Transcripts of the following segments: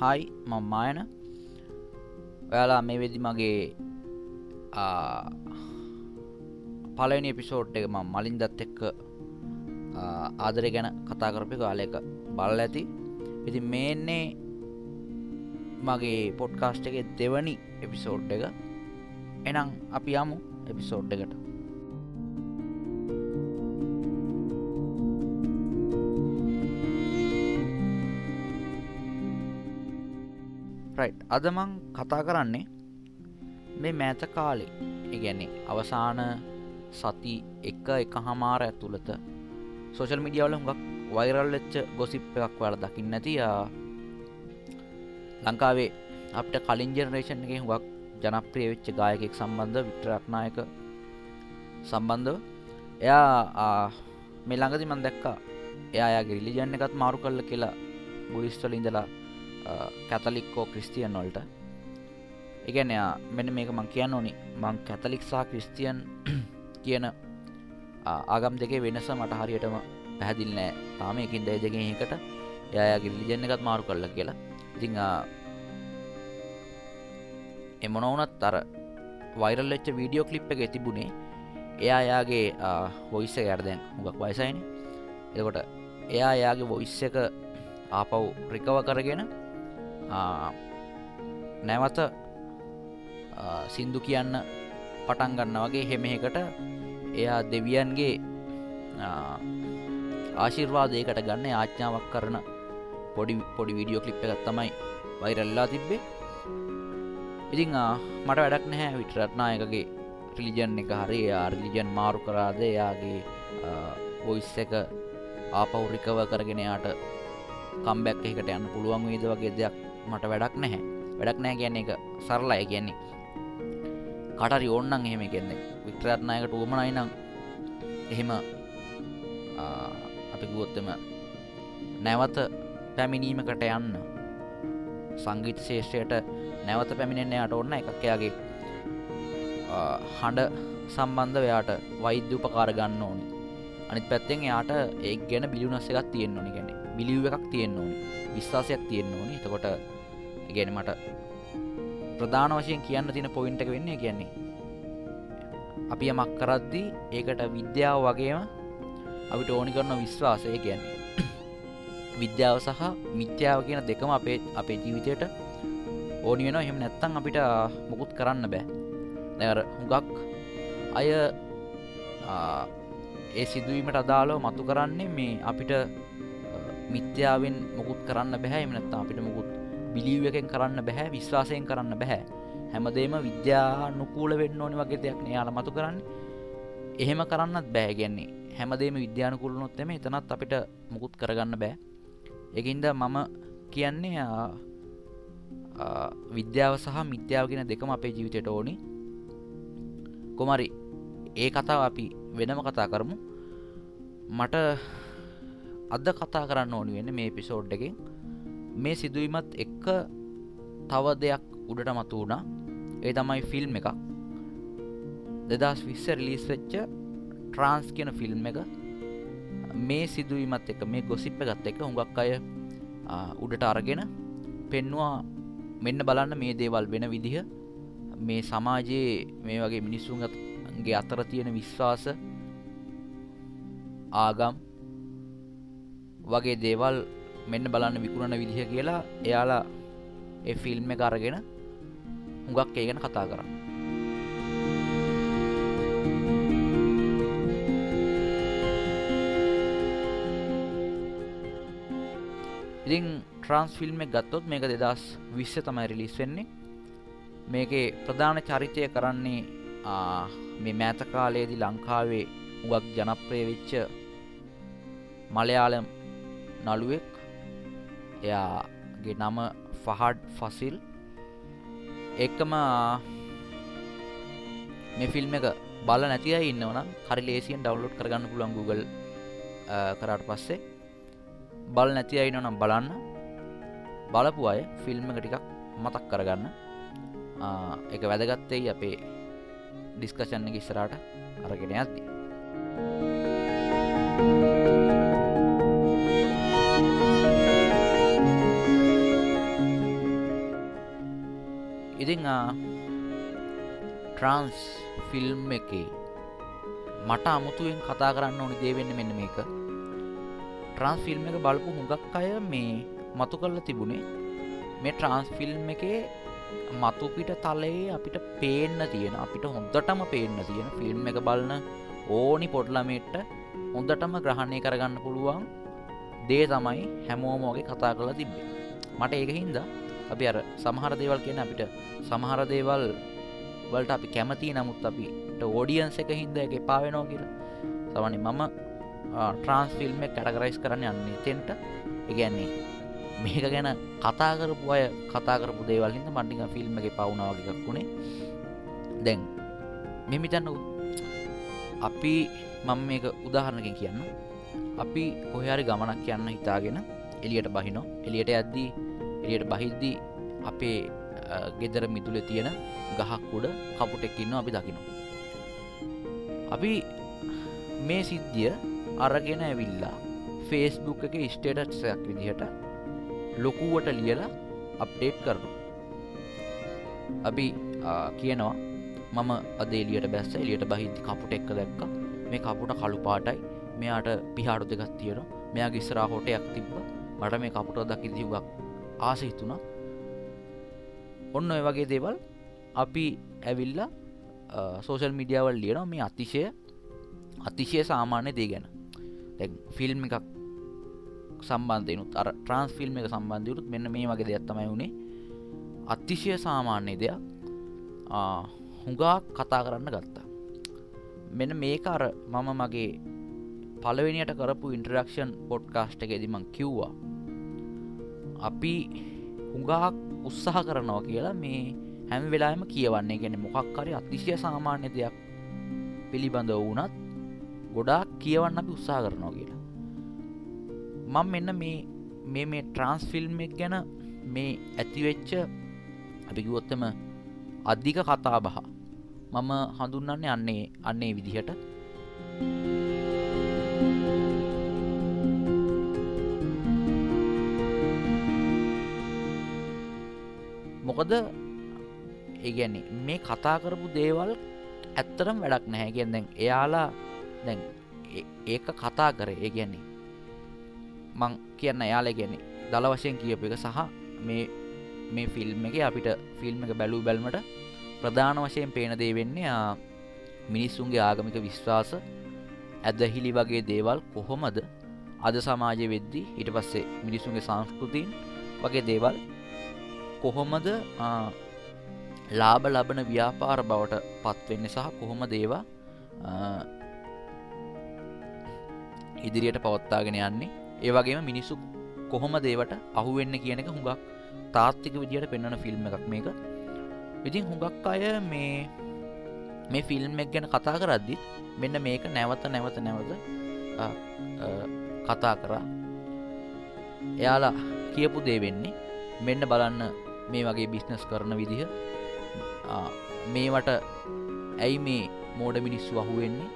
හයි මම්මායන ඔයාලා මේ වෙදි මගේ පලනි එපිසෝට් එක ම මලින් දත් එක්ක ආදරය ගැන කතා කරපි කාලයක බල්ල ඇති. ඉති මේන්නේ මගේ පොඩ්කාස්ට් එක දෙවනි එපිසෝඩ් එක. එනම් අපි යමු එපිසෝඩ් එකට. රයි් අදමං කතා කරන්නේ මේ මෑත කාලේ. ඉගැන්නේ අවසාන සති එක එක හමාර ඇතුළත සෝෂල් මිඩියවල හුඟක් වෛරල් වෙච්ච ගොසිප් එකක් වල දකින්න නැති ලංකාවේ අපට කලින් ජනරේෂන් එක හුඟක් ජනප්‍රිය වෙච්ච ගායකෙක් සම්බන්ධ විටරක්නායක සම්බන්ධව. එයා මේ ළඟදි මන් දැක්කා. එයාගේ රිලිජන් එකත් මාරු කල්ල කියලා බුරිස්වල ඉඳලා කැතලික්කෝ ක්‍රිස්තියන් වලට. එකන මෙන්න මේක මං කියන්න ඕනි. මං කැතලික්සා ක්‍රිස්තියන් කියන ආගම් දෙකේ වෙනස මට හරියටම පැහැදිල් නෑ. තාම එකින් දය දෙකින් එකට යාගේ ලිජන්න එකත් මාරු කරල කියලා. ඉතිං එමනවනත් අර වයිරල් එච්ච වීඩියෝ කලිප් එක තිබුණේ එයා යාගේ හොයිස්ස ගැරදැන් හුගක් වයිසයින එකොට එයා යාගේ වොයිස්ස එක ආපව් රිකව කරගෙන නැවත සින්දු කියන්න පටන් ගන්න වගේ හෙමෙකට එයා දෙවියන්ගේ ආශිර්වාදයකට ගන්න ආච්ඥාවක් කරන පොඩි පොඩි වීඩියෝ කලිප් එකත් තමයි වෛරල්ලා තිබ්බේ. ඉතිං මට වැඩක් නැහැ. විටරත්නායකගේ රිලිජන් එක හරි ආර්ලිජන් මාරු කරාද එයාගේ පොයිස් එක ආපවුරිකව කරගෙන යාට කම්බැක් එකට යන්න පුළුවන් වේද වගේ දෙයක් මට වැඩක් නැහැ. වැඩක් නෑ කියන්නේ එක සරලයි කියන්නේ. කටරි ඕන්නන් එහෙම කියන්නේ. වික්ටරත්නායකට උවමනයි නම් එහෙම අපි ගුවොත්තම නැවත පැමිණීමකට යන්න. සංගීත ශේෂ්‍රයට නැවත පැමිණෙන්නේ යට ඔන්න එකක්යාගේ හඬ සම්බන්ධ වයාට වෛද්‍ය උපකාර ගන්න ඕනි. අනිත් පැත්තෙන් එයාට ඒ ගැන බිලිුනස්ස එකක් තියෙන්න්න ඕනි. ගැන බිලිව එකක් තියෙන්න්න ඕනි. විශ්වාසයක් තියෙන්න්න ඕනි. එතකොට ගැන මට ප්‍රධාන වශයෙන් කියන්න තින පොයින්ට එක වෙන්නේ කියන්නේ අපි යමක් කරද්දී ඒකට විද්‍යාව වගේම අපිට ඕනි කරන විශ්වාසය කියන්නේ විද්‍යාව සහ මිත්‍යාව කියන දෙකම අපේ අපේ ජීවිතයට ඕනි වෙන එහෙම නැත්තං අපිට මොකුත් කරන්න බෑ. නැර හුඟක් අය ඒ සිදුවීමට අදාලෝ මතු කරන්නේ මේ අපිට මිත්‍යාවෙන් මොකුත් කරන්න බැහැ එමනත්තා අපිට මොකුත් බිලිව් එකෙන් කරන්න බැහැ විශ්වාසයෙන් කරන්න බැහැ. හැමදේම විද්‍යානුකූල වෙන්න ඕනි වගේ දෙයක් යාල මතු කරන්න. එහෙම කරන්නත් බෑගැන්නේ හැමදේම විද්‍යානුකුලනොත් එම එතනත් අපිට මුකුත් කරගන්න බෑ. එකින්ද මම කියන්නේ විද්‍යාව සහ මිත්‍යාවගෙන දෙකම අපේ ජීවිතයට ඕනි. කොමරි ඒ කතාව අපි වෙනම කතා කරමු. මට අද කතා කරන්න ඕනි වෙන්න මේ පිසෝඩ් එකෙන්. මේ සිදුවීමත් එක්ක තව දෙයක් උඩට මතු වුණා. ඒ තමයි ෆිල්ම් එකක්. දෙදස් විස්ස රිලිස් වෙච්ච ට්‍රන්ස් කියන ෆිල්ම් එක. මේ සිදුවීමත් එක මේ ගොසිප්ප ගත් එක හුඟක් අය උඩට අරගෙන පෙන්වා මෙන්න බලන්න මේ දේවල් වෙන විදිහ. මේ සමාජයේ මේ වගේ මිනිස්සුන්ගේ අතර තියෙන විශ්වාස ආගම් වගේ දේවල් මෙන්න බලන්න විකුණන විදිහ කියලා එයාලා ඒ ෆිල්ම් එක අරගෙන හුඟක් ඒ ගැන කතා කරන්න ඉතින් ට්‍රන්ස් ෆිල්ම් එක ගත්තොත් මේක දෙදස් විශ්ස තමයි රිලිස් වෙන්නේ. මේකේ ප්‍රධාන චරිතය කරන්නේ මේ මෑත කාලයේදී ලංකාවේ උගක් ජනප්‍රය වෙච්ච මලයාලම් නළුවෙක්. එයාගේ නම ෆහඩ් ෆසිල්. එක්කම මේ ෆිල්ම් එක බල නැතිය ඉන්නවන හරි ලේසියෙන් ඩවලෝඩ් කරගන්න පුළුවන් Google කරට පස්සේ. බල නැති අයින නම් බලන්න. බලපු අය ෆිල්ම් එක ටිකක් මතක් කරගන්න. එක වැදගත්තෙයි අපේ ඩිස්කෂන් එක ඉස්සරට අරගෙන ඇත්ති ඉතිං ට්‍රන්ස් ෆිල්ම් එක මට අමුතුවෙන් කතා කරන්න ඕනි දේවෙන්න මෙන්න මේක. ට්‍රන්ස් ෆිල්ම් එක බලපු හුඟක් අය මේ මතු කල්ල තිබුණේ. මේ ට්‍රන්ස් ෆිල්ම් එකේ මතුපිට තලයේ අපිට පේන්න තියෙන අපිට හොඳටම පේන්න තියෙන ෆිල්ම් එක බලන ඕනි පොඩ්ලමේට්ට හොඳටම ග්‍රහණය කරගන්න පුළුවන් දේ තමයි හැමෝමෝගේ කතා කළ තිබ්බේ. මට ඒක හින්දා අපි අර සමහර දේවල් කියන අපිට සමහර දේවල් වලට අපි කැමති නමුත් අපිට ඕඩියන්ස එක හින්ද එක පාවෙනෝ කියලා. සමනි මම ට්‍රන්ස් ෆිල්ම් කැටගරයිස් කරන්න යන්නේ තෙන්ට ඉගැන්නේ මේක ගැන කතා කරපු අය කතා කරපු දේවල් හිද මණ්ඩික ෆිල්ම් එක පවුනාවගේක් වුණේ දැන් මෙමිතන්නකු අපි මම මේක උදාහරණකින් කියන්න අපි කොහයාරි ගමනක් කියන්න හිතාගෙන එලියට බහිනෝ එලියට ඇද්දී එලියට බහිද්දී අපේ ගෙදර මිතුල තියෙන ගහක් උඩ කපුටෙක්කින්න අපි දකිනවා. අපි මේ සිද්ධිය අරගෙන ඇවිල්ලා ෆේස්බුක් එක ස්ටේටත්සයක් විදිහට ලොකුවට ලියලා අප්ඩේට් කරනු අපි කියනවා මම අදේලියට බැස්ස එලියට බහිදි කපුට එක්ක දැක්ක. මේ කපුට කළු පාටයි. මෙයාට පිහාඩු දෙගත් තියෙන මෙයා ගිස්සරා හොටයක් තිබ්බ. මට මේ කපුට දකි දියුගක් ආස හිතුණා. ඔන්න ඔය වගේ දේවල් අපි ඇවිල්ල සෝෂල් මිඩියවල් ලියනවා. මේ අතිශය අතිශය සාමාන්‍ය දේ ගැන. ෆිල්ම් එකක් සම්බන්ධයනුත් අර ට්‍රන්ස් ෆිල්ම් එක සම්බන්ධයුත් මෙන්න මේ වගේ දෙයක් තමයි වුණේ අතිශය සාමාන්‍ය දෙයක්. හුඟා කතා කරන්න ගත්තා. මෙන්න මේක අර මම මගේ පලවෙනියට කරපු ඉන්ටරක්ෂන් පොඩ්කාස්ට් එක එදිමං කිව්වා. අපි හුඟාක් උත්සාහ කරනවා කියලා මේ හැම වෙලාම කියවන්නේ. ගැන මොකක් හරි අතිශය සාමාන්‍ය දෙයක් පිළිබඳ වුනත් ගොඩාක් කියවන්න අපි උත්සා කරනවා කියලා. මං මෙන්න මේ මේ මේ ට්‍රන්ස් ෆිල්ම් එක ගැන මේ ඇතිවෙච්ච අපිගුවොත්තම අධික කතා බහ මම හඳුන්නන්නේ අන්නේ අන්නේ විදිහට. මොකද? ඒගැන්නේ මේ කතා කරපු දේවල් ඇත්තරම් වැඩක් නැහැ. ගැන් දැන් එයාලා දැන් ඒක කතා කර. ඒ ගැන්නේ මං කියන්න යාල ගැන දල වශයෙන් කියප එක සහ මේ මේ ෆිල්ම් එක අපිට ෆිල්ම් එක බැලූ බැල්මට ප්‍රධාන වශයෙන් පේන දේ වෙන්නේ මිනිස්සුන්ගේ ආගමික විශ්වාස ඇදහිලි වගේ දේවල් කොහොමද? අද සමාජය වෙද්දි ඊට පස්සේ මිනිසුන්ගේ සංස්කෘතින් වගේ දේවල් කොහොමද ලාබ ලබන ව්‍යාපාර බවට පත්වෙන්න සහ කොහොම දේවා ඉදිරියට පවත්තාගෙන යන්නේ. ඒවගේම මිනිස්සු කොහොම දේවට අහුවෙන්න කියන එක හුඟක් තාත්තික විදියට පෙන්වන ෆිල්ම් එකක් මේක. ඉතින් හුඟක් අය මේ මේ ෆිල්ම් එක් ගැන කතා කරද්දි මෙන්න මේක නැවත නැවත නැවත කතා කරා. එයාලා කියපු දේ වෙන්නේ මෙන්න බලන්න මේ වගේ බිස්නස් කරන විදිහ. මේවට ඇයි මේ මෝඩ මිනිස්සු අහුවෙන්නේ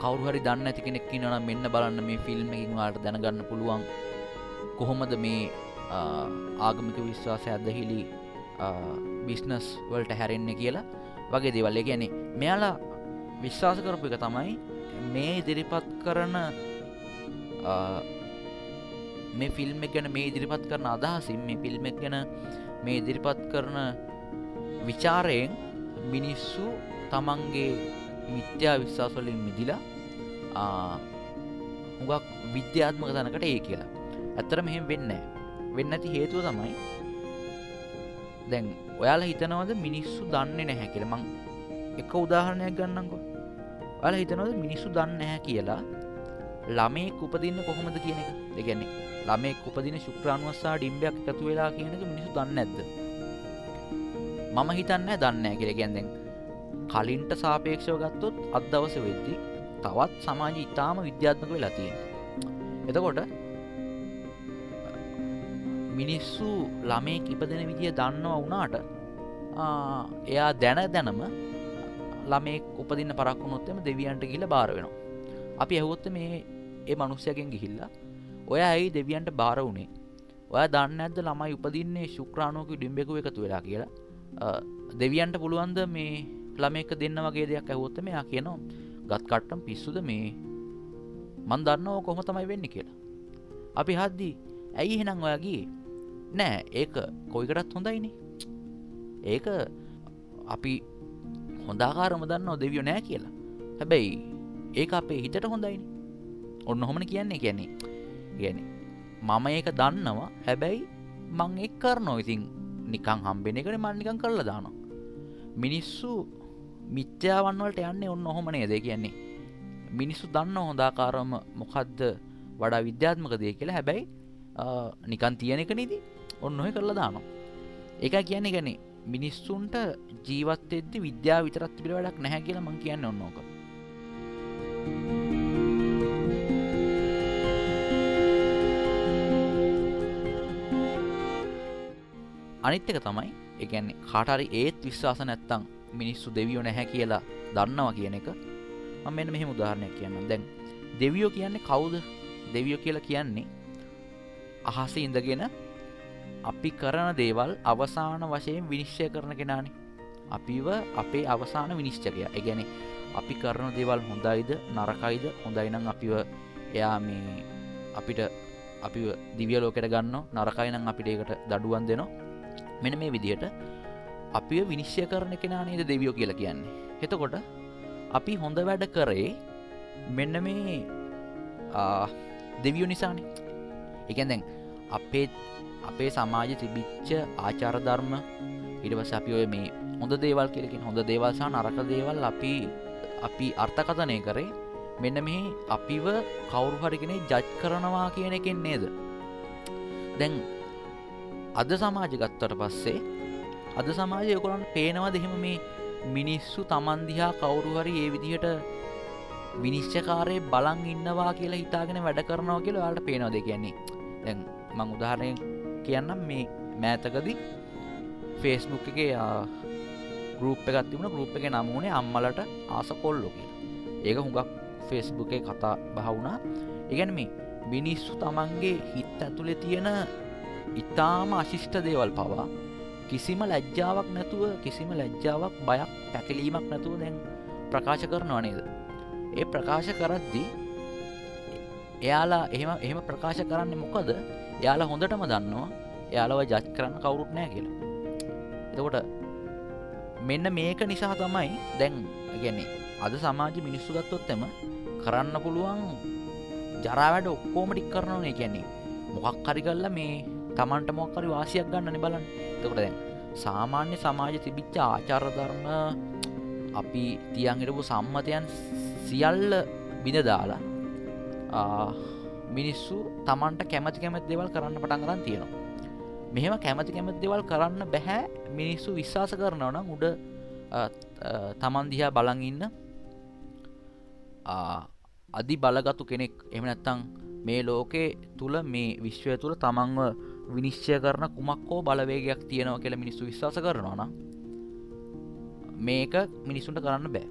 කවරුහරි දන්න ඇති කෙනෙක් නන මෙන්න බලන්න මේ ෆිල්ම් එකින් වාට දැනගන්න පුළුවන්. කොහොමද මේ ආගමික විශ්වාසය අදහිලි බිස්නස් වලට හැරෙන්න කියලා? වගේ දේවල්ල ගැනෙ මෙයාලා විශ්වාස කරපු එක තමයි මේ ඉදිරිපත් කරන මේ ෆිල්ම් ගැන මේ ඉදිරිපත් කරන අදහසින් මේ ෆිල්ම් ගැන මේ ඉදිරිපත් කරන විචාරයෙන් මිනිස්සු තමන්ගේ මිත්‍යා විශ්වාසවලින් මිදිලා හුඟක් විද්‍යාත්මක තැනකට ඒ කියලා. ඇත්තර මෙහෙම වෙන්න වෙන්න ඇති හේතුව තමයි දැන් ඔයාලා හිතනවද මිනිස්සු දන්නේ නැහැ කියල? මං එක උදාහරණයක් ගන්නකො ඔයාලා හිතනවද මිනිස්සු දන්න නැහැ කියලා? ළමේ උපදින්න කොහොමද කියන එක. දෙගැන්නේ ළමේ උපදින ශුක්‍රාණුවස්සා ඩිම්බයක් එකතු වෙලා කියනක මිනිසු දන්න ඇද මම හිතන්න දන්න කියර ගැන්දෙන් කලින්ට සාපේක්ෂව ගත්තොත් අත්දවස වෙද්දි තවත් සමාජ ඉතාම විද්‍යාත්මක වෙලා තියෙන එතකොට මිනිස්සු ළමේ ඉපදෙන විදිිය දන්නවා වුණාට එයා දැන දැනම ළමේ උපදින්න පරක්ුණොත්තම දෙවියන්ට ගිල බාර වෙනවා. අපි ඇහොත්ත මේ ඒ මනුස්්‍යයගෙන් ගිහිල්ලා ඔය ඇයි දෙවියන්ට බාර වුණේ ඔය දන්න ඇද ළමයි උපදින්නේ ශුක්‍රාණෝක ඩිම්බෙකු එකතු වෙලා කියලා? දෙවියන්ට පුළුවන්ද මේ ළමෙක දෙන්න වගේ දෙයක් ඇහොත්ත මෙයා කියනවා. ගත් කට්ටම් පිස්සුද මේ? මන් දන්නව කොහොම තමයි වෙන්න කියලා. අපි හද්දී ඇයි හෙනම් ඔයගේ නෑ ඒක කොයිකටත් හොඳයිනේ ඒක අපි හොඳාකාරම දන්න දෙවියෝ නෑ කියලා. හැබැයි ඒක අපේ හිතට හොඳයිනි ඔන්න හොමන කියන්නේ කියන්නේ. ගැන මම ඒක දන්නවා. හැබැයි මං එක් කරනෝ ඉතින් නිකං හම්බෙන එකට මන්නිකං කරලා දානවා. මිනිස්සු මිත්‍යාවන්වලට යන්නේ ඔන්න ඔහොමනේ දෙ කියන්නේ මිනිස්සු දන්න හොඳාකාරම මොකක්ද වඩා විද්‍යාත්මක දය කියලා හැබැයි නිකන් තියෙන එක නීති ඔන්න ඔය කරලා දානවා. ඒක කියන්නේ ගැන මිනිස්සුන්ට ජීවත් එද්දි විද්‍යා විතරත් පිළ වැඩක් නැහැ කියලා මං කියන්න ඔන්නෝක අනිත්තක තමයි එකන්නේ කාටරි ඒත් විශ්වාස නැත්තං මිනිස්සු දෙවියෝ නැහැ කියලා දන්නවා කියන එක. මෙන්න මෙහෙම උදාහරණයක් කියන්න දැන් දෙවියෝ කියන්නේ කවුද? දෙවියෝ කියලා කියන්නේ අහස ඉඳගෙන අපි කරන දේවල් අවසාන වශයෙන් විනිශ්චය කරන කෙනානි. අපිව අපේ අවසාන විනිශ්චකය. එකගැන අපි කරන දේවල් හොඳයිද නරකයිද? හොඳයිනම් අපිව එයා මේ අපිට අපි දිවිය ලෝකට ගන්න. නරකයිනම් අපිට ඒකට දඩුවන් දෙනවා මෙන මේ විදිහට අපිය විනිශ්්‍ය කරන කෙනානේද දෙවියෝ කියලා කියන්නේ. එතකොට අපි හොඳ වැඩ කරේ මෙන්න මේ දෙවියෝ නිසාන. එකන් දැන් අපේ අපේ සමාජ තිබිච්ච ආචාරධර්ම ඉඩවස අපි ඔය මේ හොඳ දේවල් කියලකින් හොඳ දේවල්සා නරක දේවල් අපි අපි අර්ථකථනය කරේ මෙන්න මෙහි අපිව කවුරු හරිගෙනේ ජජ් කරනවා කියන එකෙන් නේද? දැන් අද සමාජ ගත්තට පස්සේ අද සමාජය කොළන් පේනවා දෙහෙම මේ මිනිස්සු තමන්දිහා කවුරු හරි ඒ විදිහට විනිශ්චකාරය බලන් ඉන්නවා කියලා හිතාගෙන වැඩ කරනවා කියලා යාට පේනවා දෙ කියන්නේ? දැන් මං උදාහරණය කියන්නම්. මේ මෑතකදි ෆේස්බුක් එක ගරුප් එකත් තිබුණ. ගරුප් එක නමුණේ අම්මලට ආස කොල්ලො කියලා. ඒක හුඟක් ෆේස්බුක් එක කතා බහවුණා ඉගැන මේ මිනිස්සු තමන්ගේ හිත් ඇතුළෙ තියෙන ඉතාම අශිෂ්ට දේවල් පවා. කිසිම ලැජ්ජාවක් නැතුව කිසිම ලැජ්ජාවක් බයක් පැකිලීමක් නැතුව දැන් ප්‍රකාශ කරනවා නේද? ඒ ප්‍රකාශ කරද්දී එයාලා එහෙම එහෙම ප්‍රකාශ කරන්න මොකද? යාලා හොඳටම දන්නවා එයාලව ජජ් කරන්න කවුරුත් නෑ කියලා. එතකොට මෙන්න මේක නිසා තමයි දැන් ගැන්නේ අද සමාජ මිනිස්සු ගත්තොත්තෙම කරන්න පුළුවන් ජරාවැඩ ඔක්කෝම ටික් කරනවනේ කියන්නේ මොකක් හරි කල්ලා මේ තමන්ට මොක්කරි වාසියක් ගන්නන බලන්න. තකට දැන් සාමාන්‍ය සමාජ තිබිච්ච ආචාරධර්ම අපි තියන්ගටපු සම්මතයන් සියල්ල බිඳ දාලා මිනිස්සු තමන්ට කැමති කැමති දෙවල් කරන්න පටන් කරන්න තියෙනවා. මෙහෙම කැමති කැමති දෙවල් කරන්න බැහැ මිනිස්සු විශ්වාස කරනවන උඩ තමන්දිහා බලන් ඉන්න අධි බලගතු කෙනෙක්. එමනැත්තං මේ ලෝකේ තුළ මේ විශ්වය තුළ තමන්ව විනිශ්චය කරන කුමක් හෝ බලවේගයක් තියෙනවා කියල මිනිස්සු විශ්වාස කරනවා නම් මේක මිනිසුන්ට කරන්න බෑ.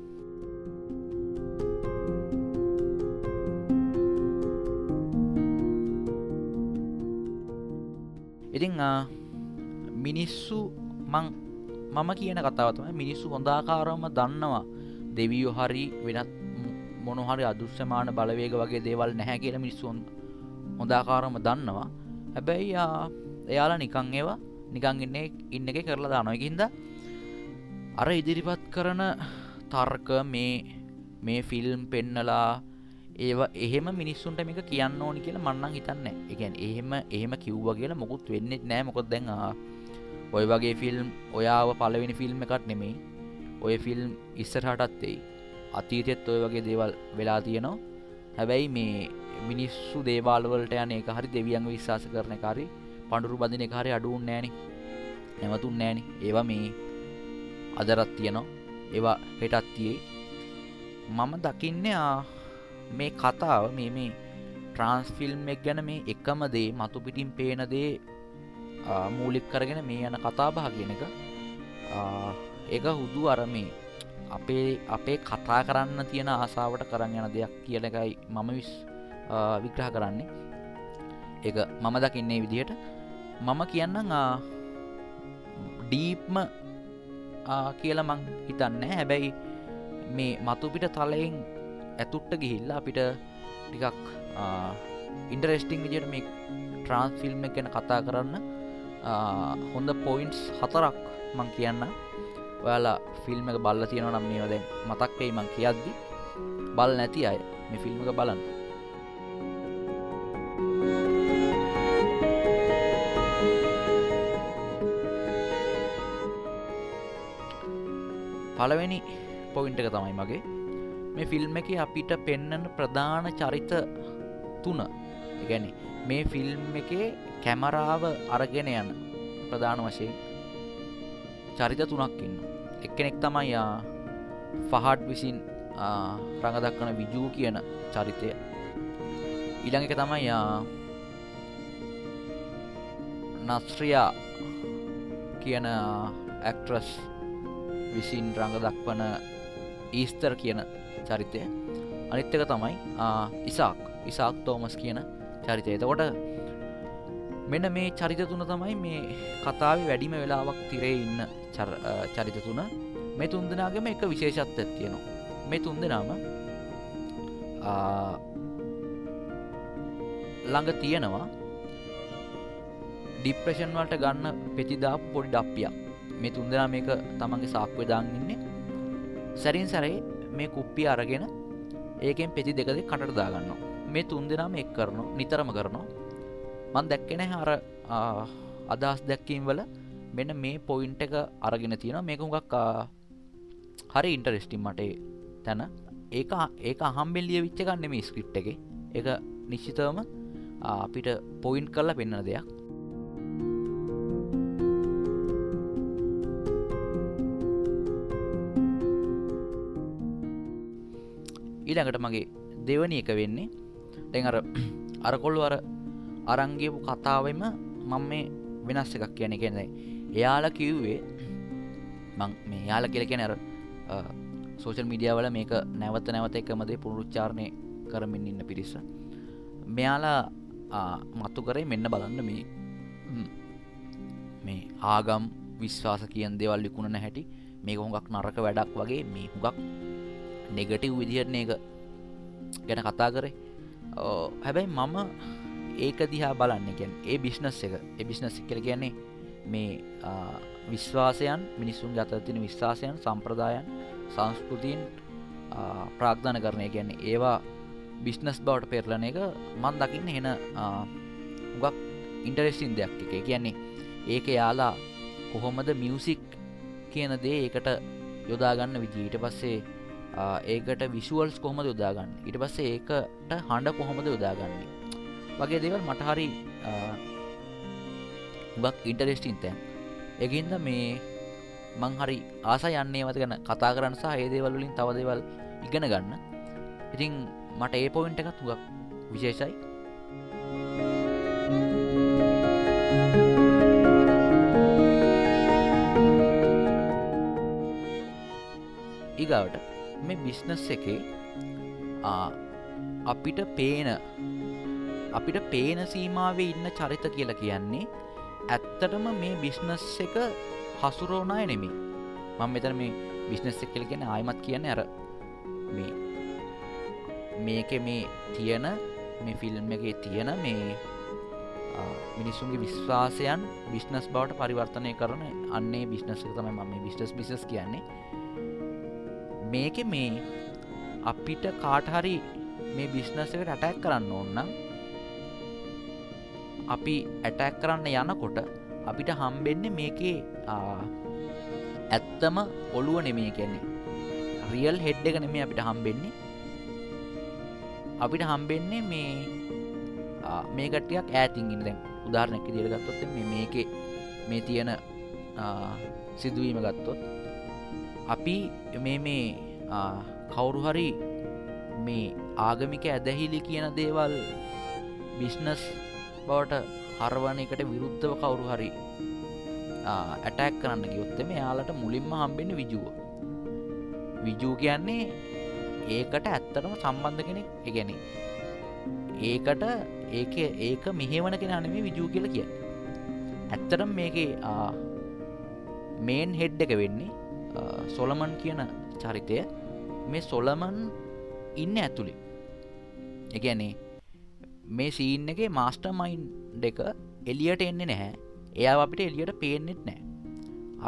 ඉතිං මිනිස්සු මං මම කියන කතාවතම මිනිස්සු හොඳාකාරම දන්නවා දෙවියෝ හරි වෙනත් මොනහරි අදුෂ්‍යමාන බලවේග වගේ දේවල් නැහැ කියල මිනිස්සුන් හොඳාකාරම දන්නවා. හැබැයි එයාලා නිකං ඒවා නිකං ඉන්නේ ඉන්න එක කරලා දානොයකින්ද අර ඉදිරිපත් කරන තර්ක මේ මේ ෆිල්ම් පෙන්නලා ඒවා එහෙම මිනිස්සුන්ට මේක කියන්න ඕනි කියලා මන්නන් හිතන්න එකන් එහෙම එහෙම කිව්ව කියලා මොකුත් වෙන්නෙත් නෑ මොකොත් දැන් ඔය වගේ ෆිල්ම් ඔයාව පලවෙනි ෆිල්ම් එකත් නෙමෙයි. ඔය ෆිල්ම් ඉස්සරහටත්තෙයි අතීතෙත් ඔය වගේ දේවල් වෙලා තියෙනවා. හැබැයි මේ මිනිස්සු දේවාල්වලට යන එක හරි දෙවියන්ග විශ්වාස කරන කාරි පඩුරු බදින කාරය අඩුවන් නෑන නැමතුන් නෑන ඒවා මේ අදරත් තියනවා. ඒවා හෙටත්තියේ මම දකින්නේ මේ කතාව මේ මේ ට්‍රන්ස්ෆිල්ම් එක් ගැන මේ එකම දේ මතු පිටින් පේන දේ මූලික් කරගෙන මේ යන කතාබහ කියන එක. ඒක හුදු අරමේ අපේ අපේ කතා කරන්න තියෙන ආසාාවට කරන්න යන දෙයක් කියන එකයි මම විස් විග්‍රහ කරන්නේ. එක මම දකින්නේ විදිහට. මම කියන්නම් ඩීප්ම කියල මං හිතන්න. හැබැයි මේ මතුපිට තලයෙන් ඇතුට්ට ගිහිල්ලා අපිට ටිකක් ඉන්ඩරෙස්ටිං විදියට මේ ට්‍රන්ස් ෆිල්ම් ගැන කතා කරන්න හොඳ පොයින්ස් හතරක් මං කියන්න ඔයාලා ෆිල්ම් එක බල්ල තියෙන නම් මේ දැන් මතක් වෙයි මං කියද්දි. බල් නැති අය මේ ෆිල්ම් එක බලන්න. පළවෙනි පොයින්ට එක තමයි මගේ. මේ ෆිල්ම් එක අපිට පෙන්නන ප්‍රධාන චරිත තුන. ගැන මේ ෆිල්ම් එකේ කැමරාව අරගෙන යන ප්‍රධාන වශයෙන් චරිත තුනක් ඉන්න එක්කෙනෙක් තමයි ෆහට් විසින් රඟදක්වන විජූ කියන චරිතය. ඊළඟ එක තමයි නස්ත්‍රියා කියන ඇක්ට්‍රස් විසින් රඟ දක්වන ඊස්තර් කියන චරිතය. අනිත්තක තමයි ඉසාක්. ඉසාක් තෝමස් කියන චරිතය. එතකොට මෙන්න මේ චරිත තුන තමයි මේ කතාව වැඩිම වෙලාවක් තිරේ ඉන්න චරිත තුන. මේ තුන්දනාගම එක විශේෂත්ත තියෙනවා. මේ තුන්දනාම ළඟ තියෙනවා ඩිප්‍රේෂන් වලට ගන්න පෙතිදා පොඩි ඩප්පියක්. මේ තුන්දෙනා මේක තමන්ගේ සාක්වේ දාගන්නේ සැරින් සැරේ මේ කුප්පිය අරගෙන ඒකෙන් පෙති දෙකද කටට දාගන්නවා. මේ තුන් දෙනාම එක් කරනවා නිතරම කරනවා. මන් දැක්කෙන අර අදහස් දැක්කීම් වල මෙන්න මේ පොයින්ට එක අරගෙන තියෙන මේක හුඟක් හරි ඉන්ටරෙස්ටිම් මට තැන. ඒක ඒක අහම්බෙල්ලිය විච්ච ගන්න මේ ස්ක්‍රිප් එක. එක නිශ්චිතවම අපිට පොයින්් කරලා පෙන්න්න දෙයක්. ඊළඟට මගේ දෙවනි එක වෙන්නේ. දැන් අර අරකොල්ලු අර අරංගේපු කතාවම මං මේ වෙනස් එකක් කියන කෙනෙ එයාල කිව්වේ මං මේ යාල කියල කෙන අර සෝෂල් මිඩියාවල මේක නැවත නැවත එකමදේ පුරුච්චාරණය කරමින් ඉන්න පිරිස. මෙයාලා මත්තු කරේ මෙන්න බලන්න මේ මේ ආගම් විශ්වාස කියන් දෙවල් ලිකුණ හැටි. මේ හොඟක් නරක වැඩක් වගේ මේ හුඟක් නෙගටව් විදිහරණ එක ගැන කතා කරේ? හැබැයි මම ඒක දිහා බලන්න ගැන් ඒ බිශ්නස් එක. ඒ බිශ්නස් කර කියන්නේ මේ විශ්වාසයන් මිනිස්සුන් ගතතින විශ්වාසයන් සම්ප්‍රදායන් සංස්කෘතින් ප්‍රාග්ධන කරණය ගැන්නේ ඒවා බිශ්නස් බවට පෙරලන එක මන් දකින්න හෙන උගක් ඉන්ටරෙස්සින් දෙයක් එක. කියන්නේ ඒක යාලා කොහොමද මියසික් කියන දේ ඒකට යොදාගන්න විදිීට පස්සේ ඒකට විශුවල්ස් කොහොමද යොදාගන්න? ඉට පස්සේ ඒකට හඬ කොහොමද යොදාගන්නේ? වගේ දෙවල් මටහරි බක් ඉන්ටරෙස්ටින් තැන්. එගින්ද මේ මං හරි ආස යන්නේ වත ගැන කතා කරන්න සහ ඒ දේවල්ලින් තව දෙවල් ඉගෙන ගන්න. ඉතින් මට ඒ පොයින්ට එකත් තුගක් විශේෂයි. ඉගාවට මේ බිස්නස් එකේ අපිට පේන අපිට පේන සීමාවේ ඉන්න චරිත කියලා කියන්නේ ඇත්තටම මේ බිස්නස් එක හසුරෝනාය නෙමි මං මෙතර මේ බිස්නස් එක් කල කියෙන ආයමත් කියන්න ඇර මේ මේක මේ තියෙන මේ ෆිල්ම් එක තියෙන මේ මිනිස්සුන්ගේ විශ්වාසයන් බිස්නස් බවට පරිවර්තනය කරන අන්නේ බිස්නස් තමයි ම මේ බිස්ටස් බිසස් කියන්නේ. මේක මේ අපිට කාටහරි මේ බිස්නස එකට ඇටැක් කරන්න ඕන්න අපි ඇටැක් කරන්න යනකොට අපිට හම්බෙන්නේ මේකේ ඇත්තම ඔළුව නෙමේ කියන්නේ. රියල් හෙඩ් එක නෙමේ අපිට හම්බෙන්නේ. අපිට හම්බෙන්නේ මේ මේ කටයක් ඇතින් ඉන්න. දැන් උදාරණැක දිරගත්තොත් මේ මේකේ මේ තියෙන සිදුවීම ගත්තොත් අපි මේ මේ කවුරු හරි මේ ආගමික ඇදහිලි කියන දේවල් බිස්නස් බවට හරවන එකට විරුද්ධව කවුරු හරි ඇටැක් කරන්න ගයොත්තම යාලට මුලින්ම හම්බෙන විජුව. විජූ කියන්නේ ඒකට ඇත්තටම සම්බන්ධ කෙනෙක් එකැන ඒකට ඒක ඒක මෙහෙවන කෙන නෙමේ විජූ කියල කිය ඇත්තටම් මේක මේන් හෙඩ් එක වෙන්නේ සොලමන් කියන චරිතය මේ සොලමන් ඉන්න ඇතුළේ එකනේ මේ සීන් එක මාස්ට මයින් දෙක එලියට එන්නේ නැහැ. එයා අපිට එලියට පේනෙත් නෑ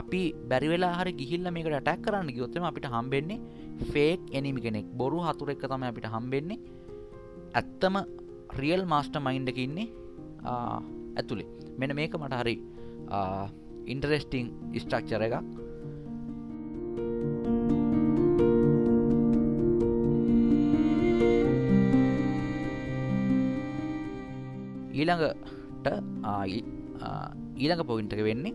අපි බැරිවෙලා හරි ගිහිල්ල මේකට ටැක් කරන්න ගියොත්තම අපිට හම්බෙන්නේ ෆේක් එනිමි කෙනෙක්. බොරු හතුර එක තම අපිට හම්බෙන්නේ. ඇත්තම රියල් මාස්ට මයින්ඩ එක ඉන්නේ ඇතුළේ මෙන මේක මට හරි ඉන්ටරෙස්ටිං ස්ට්‍රක්චර එකක්. ඊළඟට ඊළඟ පොයින්ටක වෙන්නේ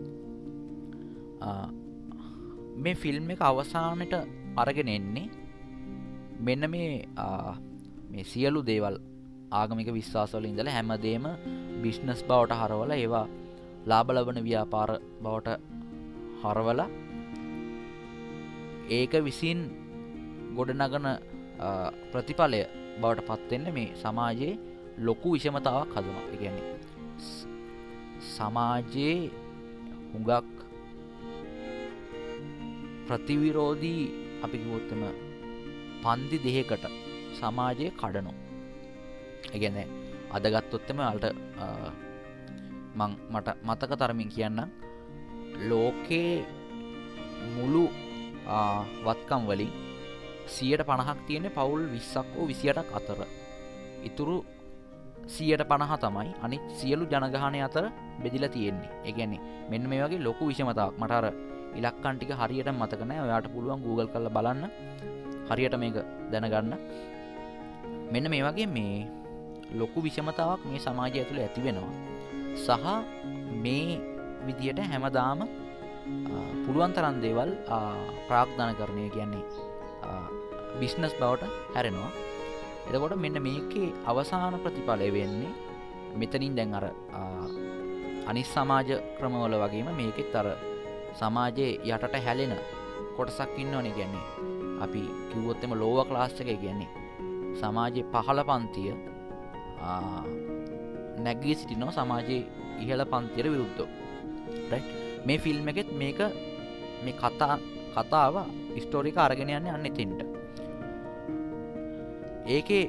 මේ ෆිල්ම් එක අවසානට අරගෙන එන්නේ මෙන්න මේ මේ සියලු දේවල් ආගමික විශ්වාසවල ඉඳල හැමදේම බිශ්නස් බවට හරවල ඒවා ලාබලබන ව්‍යාපාර බවට හරවල ඒක විසින් ගොඩනගන ප්‍රතිඵලය බවට පත්වෙන්න මේ සමාජයේ ලොකු විෂමතාවක් හදනවා. එකන්නේ සමාජයේ හුඟක් ප්‍රතිවිරෝධී අපි කිවොත්තම පන්දි දෙහකට සමාජය කඩනු එකන අදගත්තොත්තම අල්ට මං මට මතක තරමින් කියන්න ලෝකයේ මුළු වත්කම් වලින් සියට පණහක් තියෙන පවුල් විස්සක් වූ විසියටක් අතර. ඉතුරු සියට පණහ තමයි අනි සියලු ජනගහනය අතර බෙදිල තියෙන්නේ. එකන්නේ මෙන්න මේ වගේ ලොකු විෂමතාවක්. මටර ඉලක්කන්ටික හරියට මතකනෑ ඔයාට පුළුවන් Google කල බලන්න. හරියට මේක දැනගන්න. මෙන්න මේ වගේ මේ ලොකු විෂමතාවක් මේ සමාජය ඇතුළ ඇති වෙනවා. සහ මේ විදියට හැමදාම පුළුවන් තරන් දේවල් ප්‍රාග්ධන කරණය කියන්නේ බිස්නස් බවට හැරෙනවා. එතකොට මෙන්න මේකේ අවසාන ප්‍රතිඵලය වෙන්නේ මෙතනින් දැන් අර අනිස් සමාජ ක්‍රමවල වගේම මේකෙත් අර සමාජයේ යටට හැලෙන කොටසක් ඉන්නවන ගැන්නේ අපි කිව්වොත්තෙම ලෝව ක්ලාස්්ක කියන්නේ සමාජයේ පහළ පන්තිය නැගී සිටිනෝ සමාජයේ ඉහළ පන්තිර විරුද්ධ මේ ෆිල්ම් එකෙත් මේක මේ කතා කතාව ස්ටෝරික අරගෙන යන්න අන්න එතින්ට. ඒකේ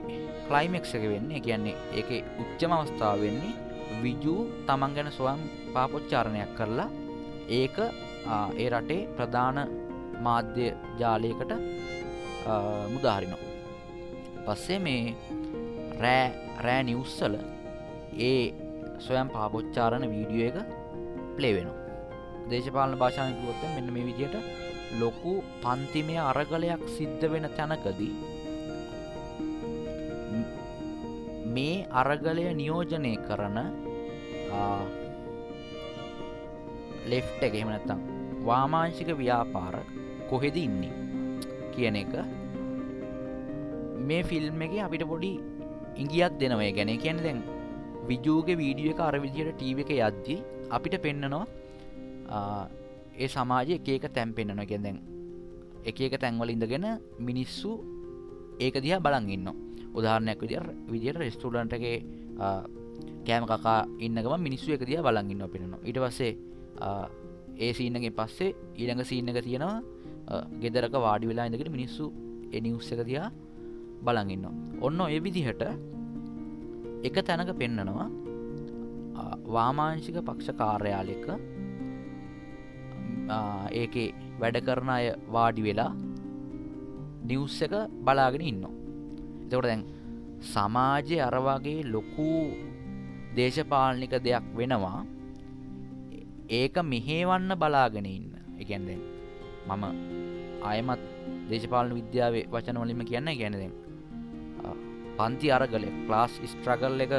ක්ලයිමෙක්ස එක වෙන්නේ කියන්නේ ඒක උච්චම අවස්ථාව වෙන්නේ විජූ තමන් ගැන ස්වයම් පාපොච්චාරණයක් කරලා ඒක ඒ රටේ ප්‍රධාන මාධ්‍ය ජාලයකට මුදාහරිනවා. පස්සේ මේ රෑ රෑ නිවස්සල ඒ සොයම් පාපොච්චාරණ වීඩියෝ එක ප්ලේ වෙනවා. දේශපාලන භාෂානකුවොත්ත මෙන්න මේ විදියට ලොකු පන්තිමය අරගලයක් සිද්ධ වෙන තැනකදී මේ අරගලය නියෝජනය කරන ලෙෆ්ට එක එහෙමනැත්තම් වාමාංශික ව්‍යාපාර කොහෙද ඉන්නේ කියන එක මේ ෆිල්ම් එක අපිට පොඩි ඉංගියත් දෙනවය ගැන කියන දැන් විජූගේ වීඩිය එක අරවිදියට ටීව එක යද්දි අපිට පෙන්නනවා ඒ සමාජය එක එක තැන් පෙන්න්නන ගැදැන් එක එක තැන්වල ඉඳගෙන මිනිස්සු ඒක දිහා බලන් ඉන්න උදාහරණයක් විදිර විදියට රෙස්ටුලන්ටගේ කෑම කකා ඉන්නගම මිනිස්සු එක දිහා බලන් ඉන්න පෙනෙනවා ඉට පස්සේ ඒ සීනගේ පස්සේ ඊළඟ සීන එක තියෙනවා ගෙදරක වාඩි වෙලා ඉඳකට මිනිස්සු එනිඋස්සක තියා බලඟන්න ඔන්න ඔය විදිහට එක තැනක පෙන්නනවා වාමාංශික පක්ෂ කාර්යාලක ඒක වැඩ කරන අය වාඩි වෙලා නිවස් එක බලාගෙන ඉන්න එතකොට දැන් සමාජය අරවාගේ ලොකු දේශපාලනික දෙයක් වෙනවා. ඒක මෙහේවන්න බලාගෙන ඉන්න. එකන්දෙන් මම අයමත් දේශපාලන විද්‍යාවේ වචනවලින්ම කියන්න ගැනදෙන් පන්ති අරගල ක්ලාස් ස්ට්‍රගල් එක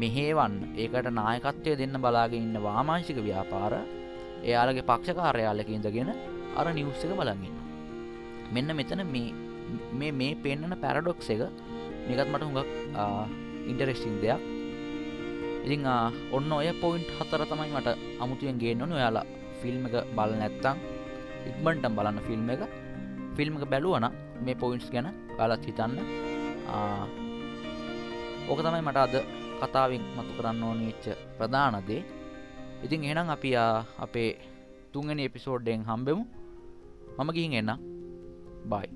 මෙහේවන්න ඒකට නායකත්වය දෙන්න බලාගෙන ඉන්න වාමාංශික ව්‍යාපාර එයාලගේ පක්ෂ කාර්යාලක ඉඳගෙන අර නිවස් එක බලගන්න මෙන්න මෙතන මේ මේ පෙන්න්නන පැරඩොක්ස එක මේකත් මට හුඟක් ඉන්ටරෙස්ටිං දෙයක්. ඉතිං ඔන්න ඔය පොයින්ට් හතර තමයි මට අමුතුවෙන් ගේන්නනු ඔයාලා ෆිල්ම් එක බල නැත්තං ඉක්මටම් බලන්න ෆිල්ම් එක. ෆිල්ම් එක බැලුවන මේ පොයින්ට්ස් ගැන කාලත් හිතන්න. ඕක තමයි මට අද කතාවෙන් මතු කරන්න ඕනච්ච ප්‍රධානදේ ඉතින් එහෙනම් අපි අපේ තුන්ගනි එපිසෝඩ්ඩෙන් හම්බෙමු. මම ගිහින් එන්න බයි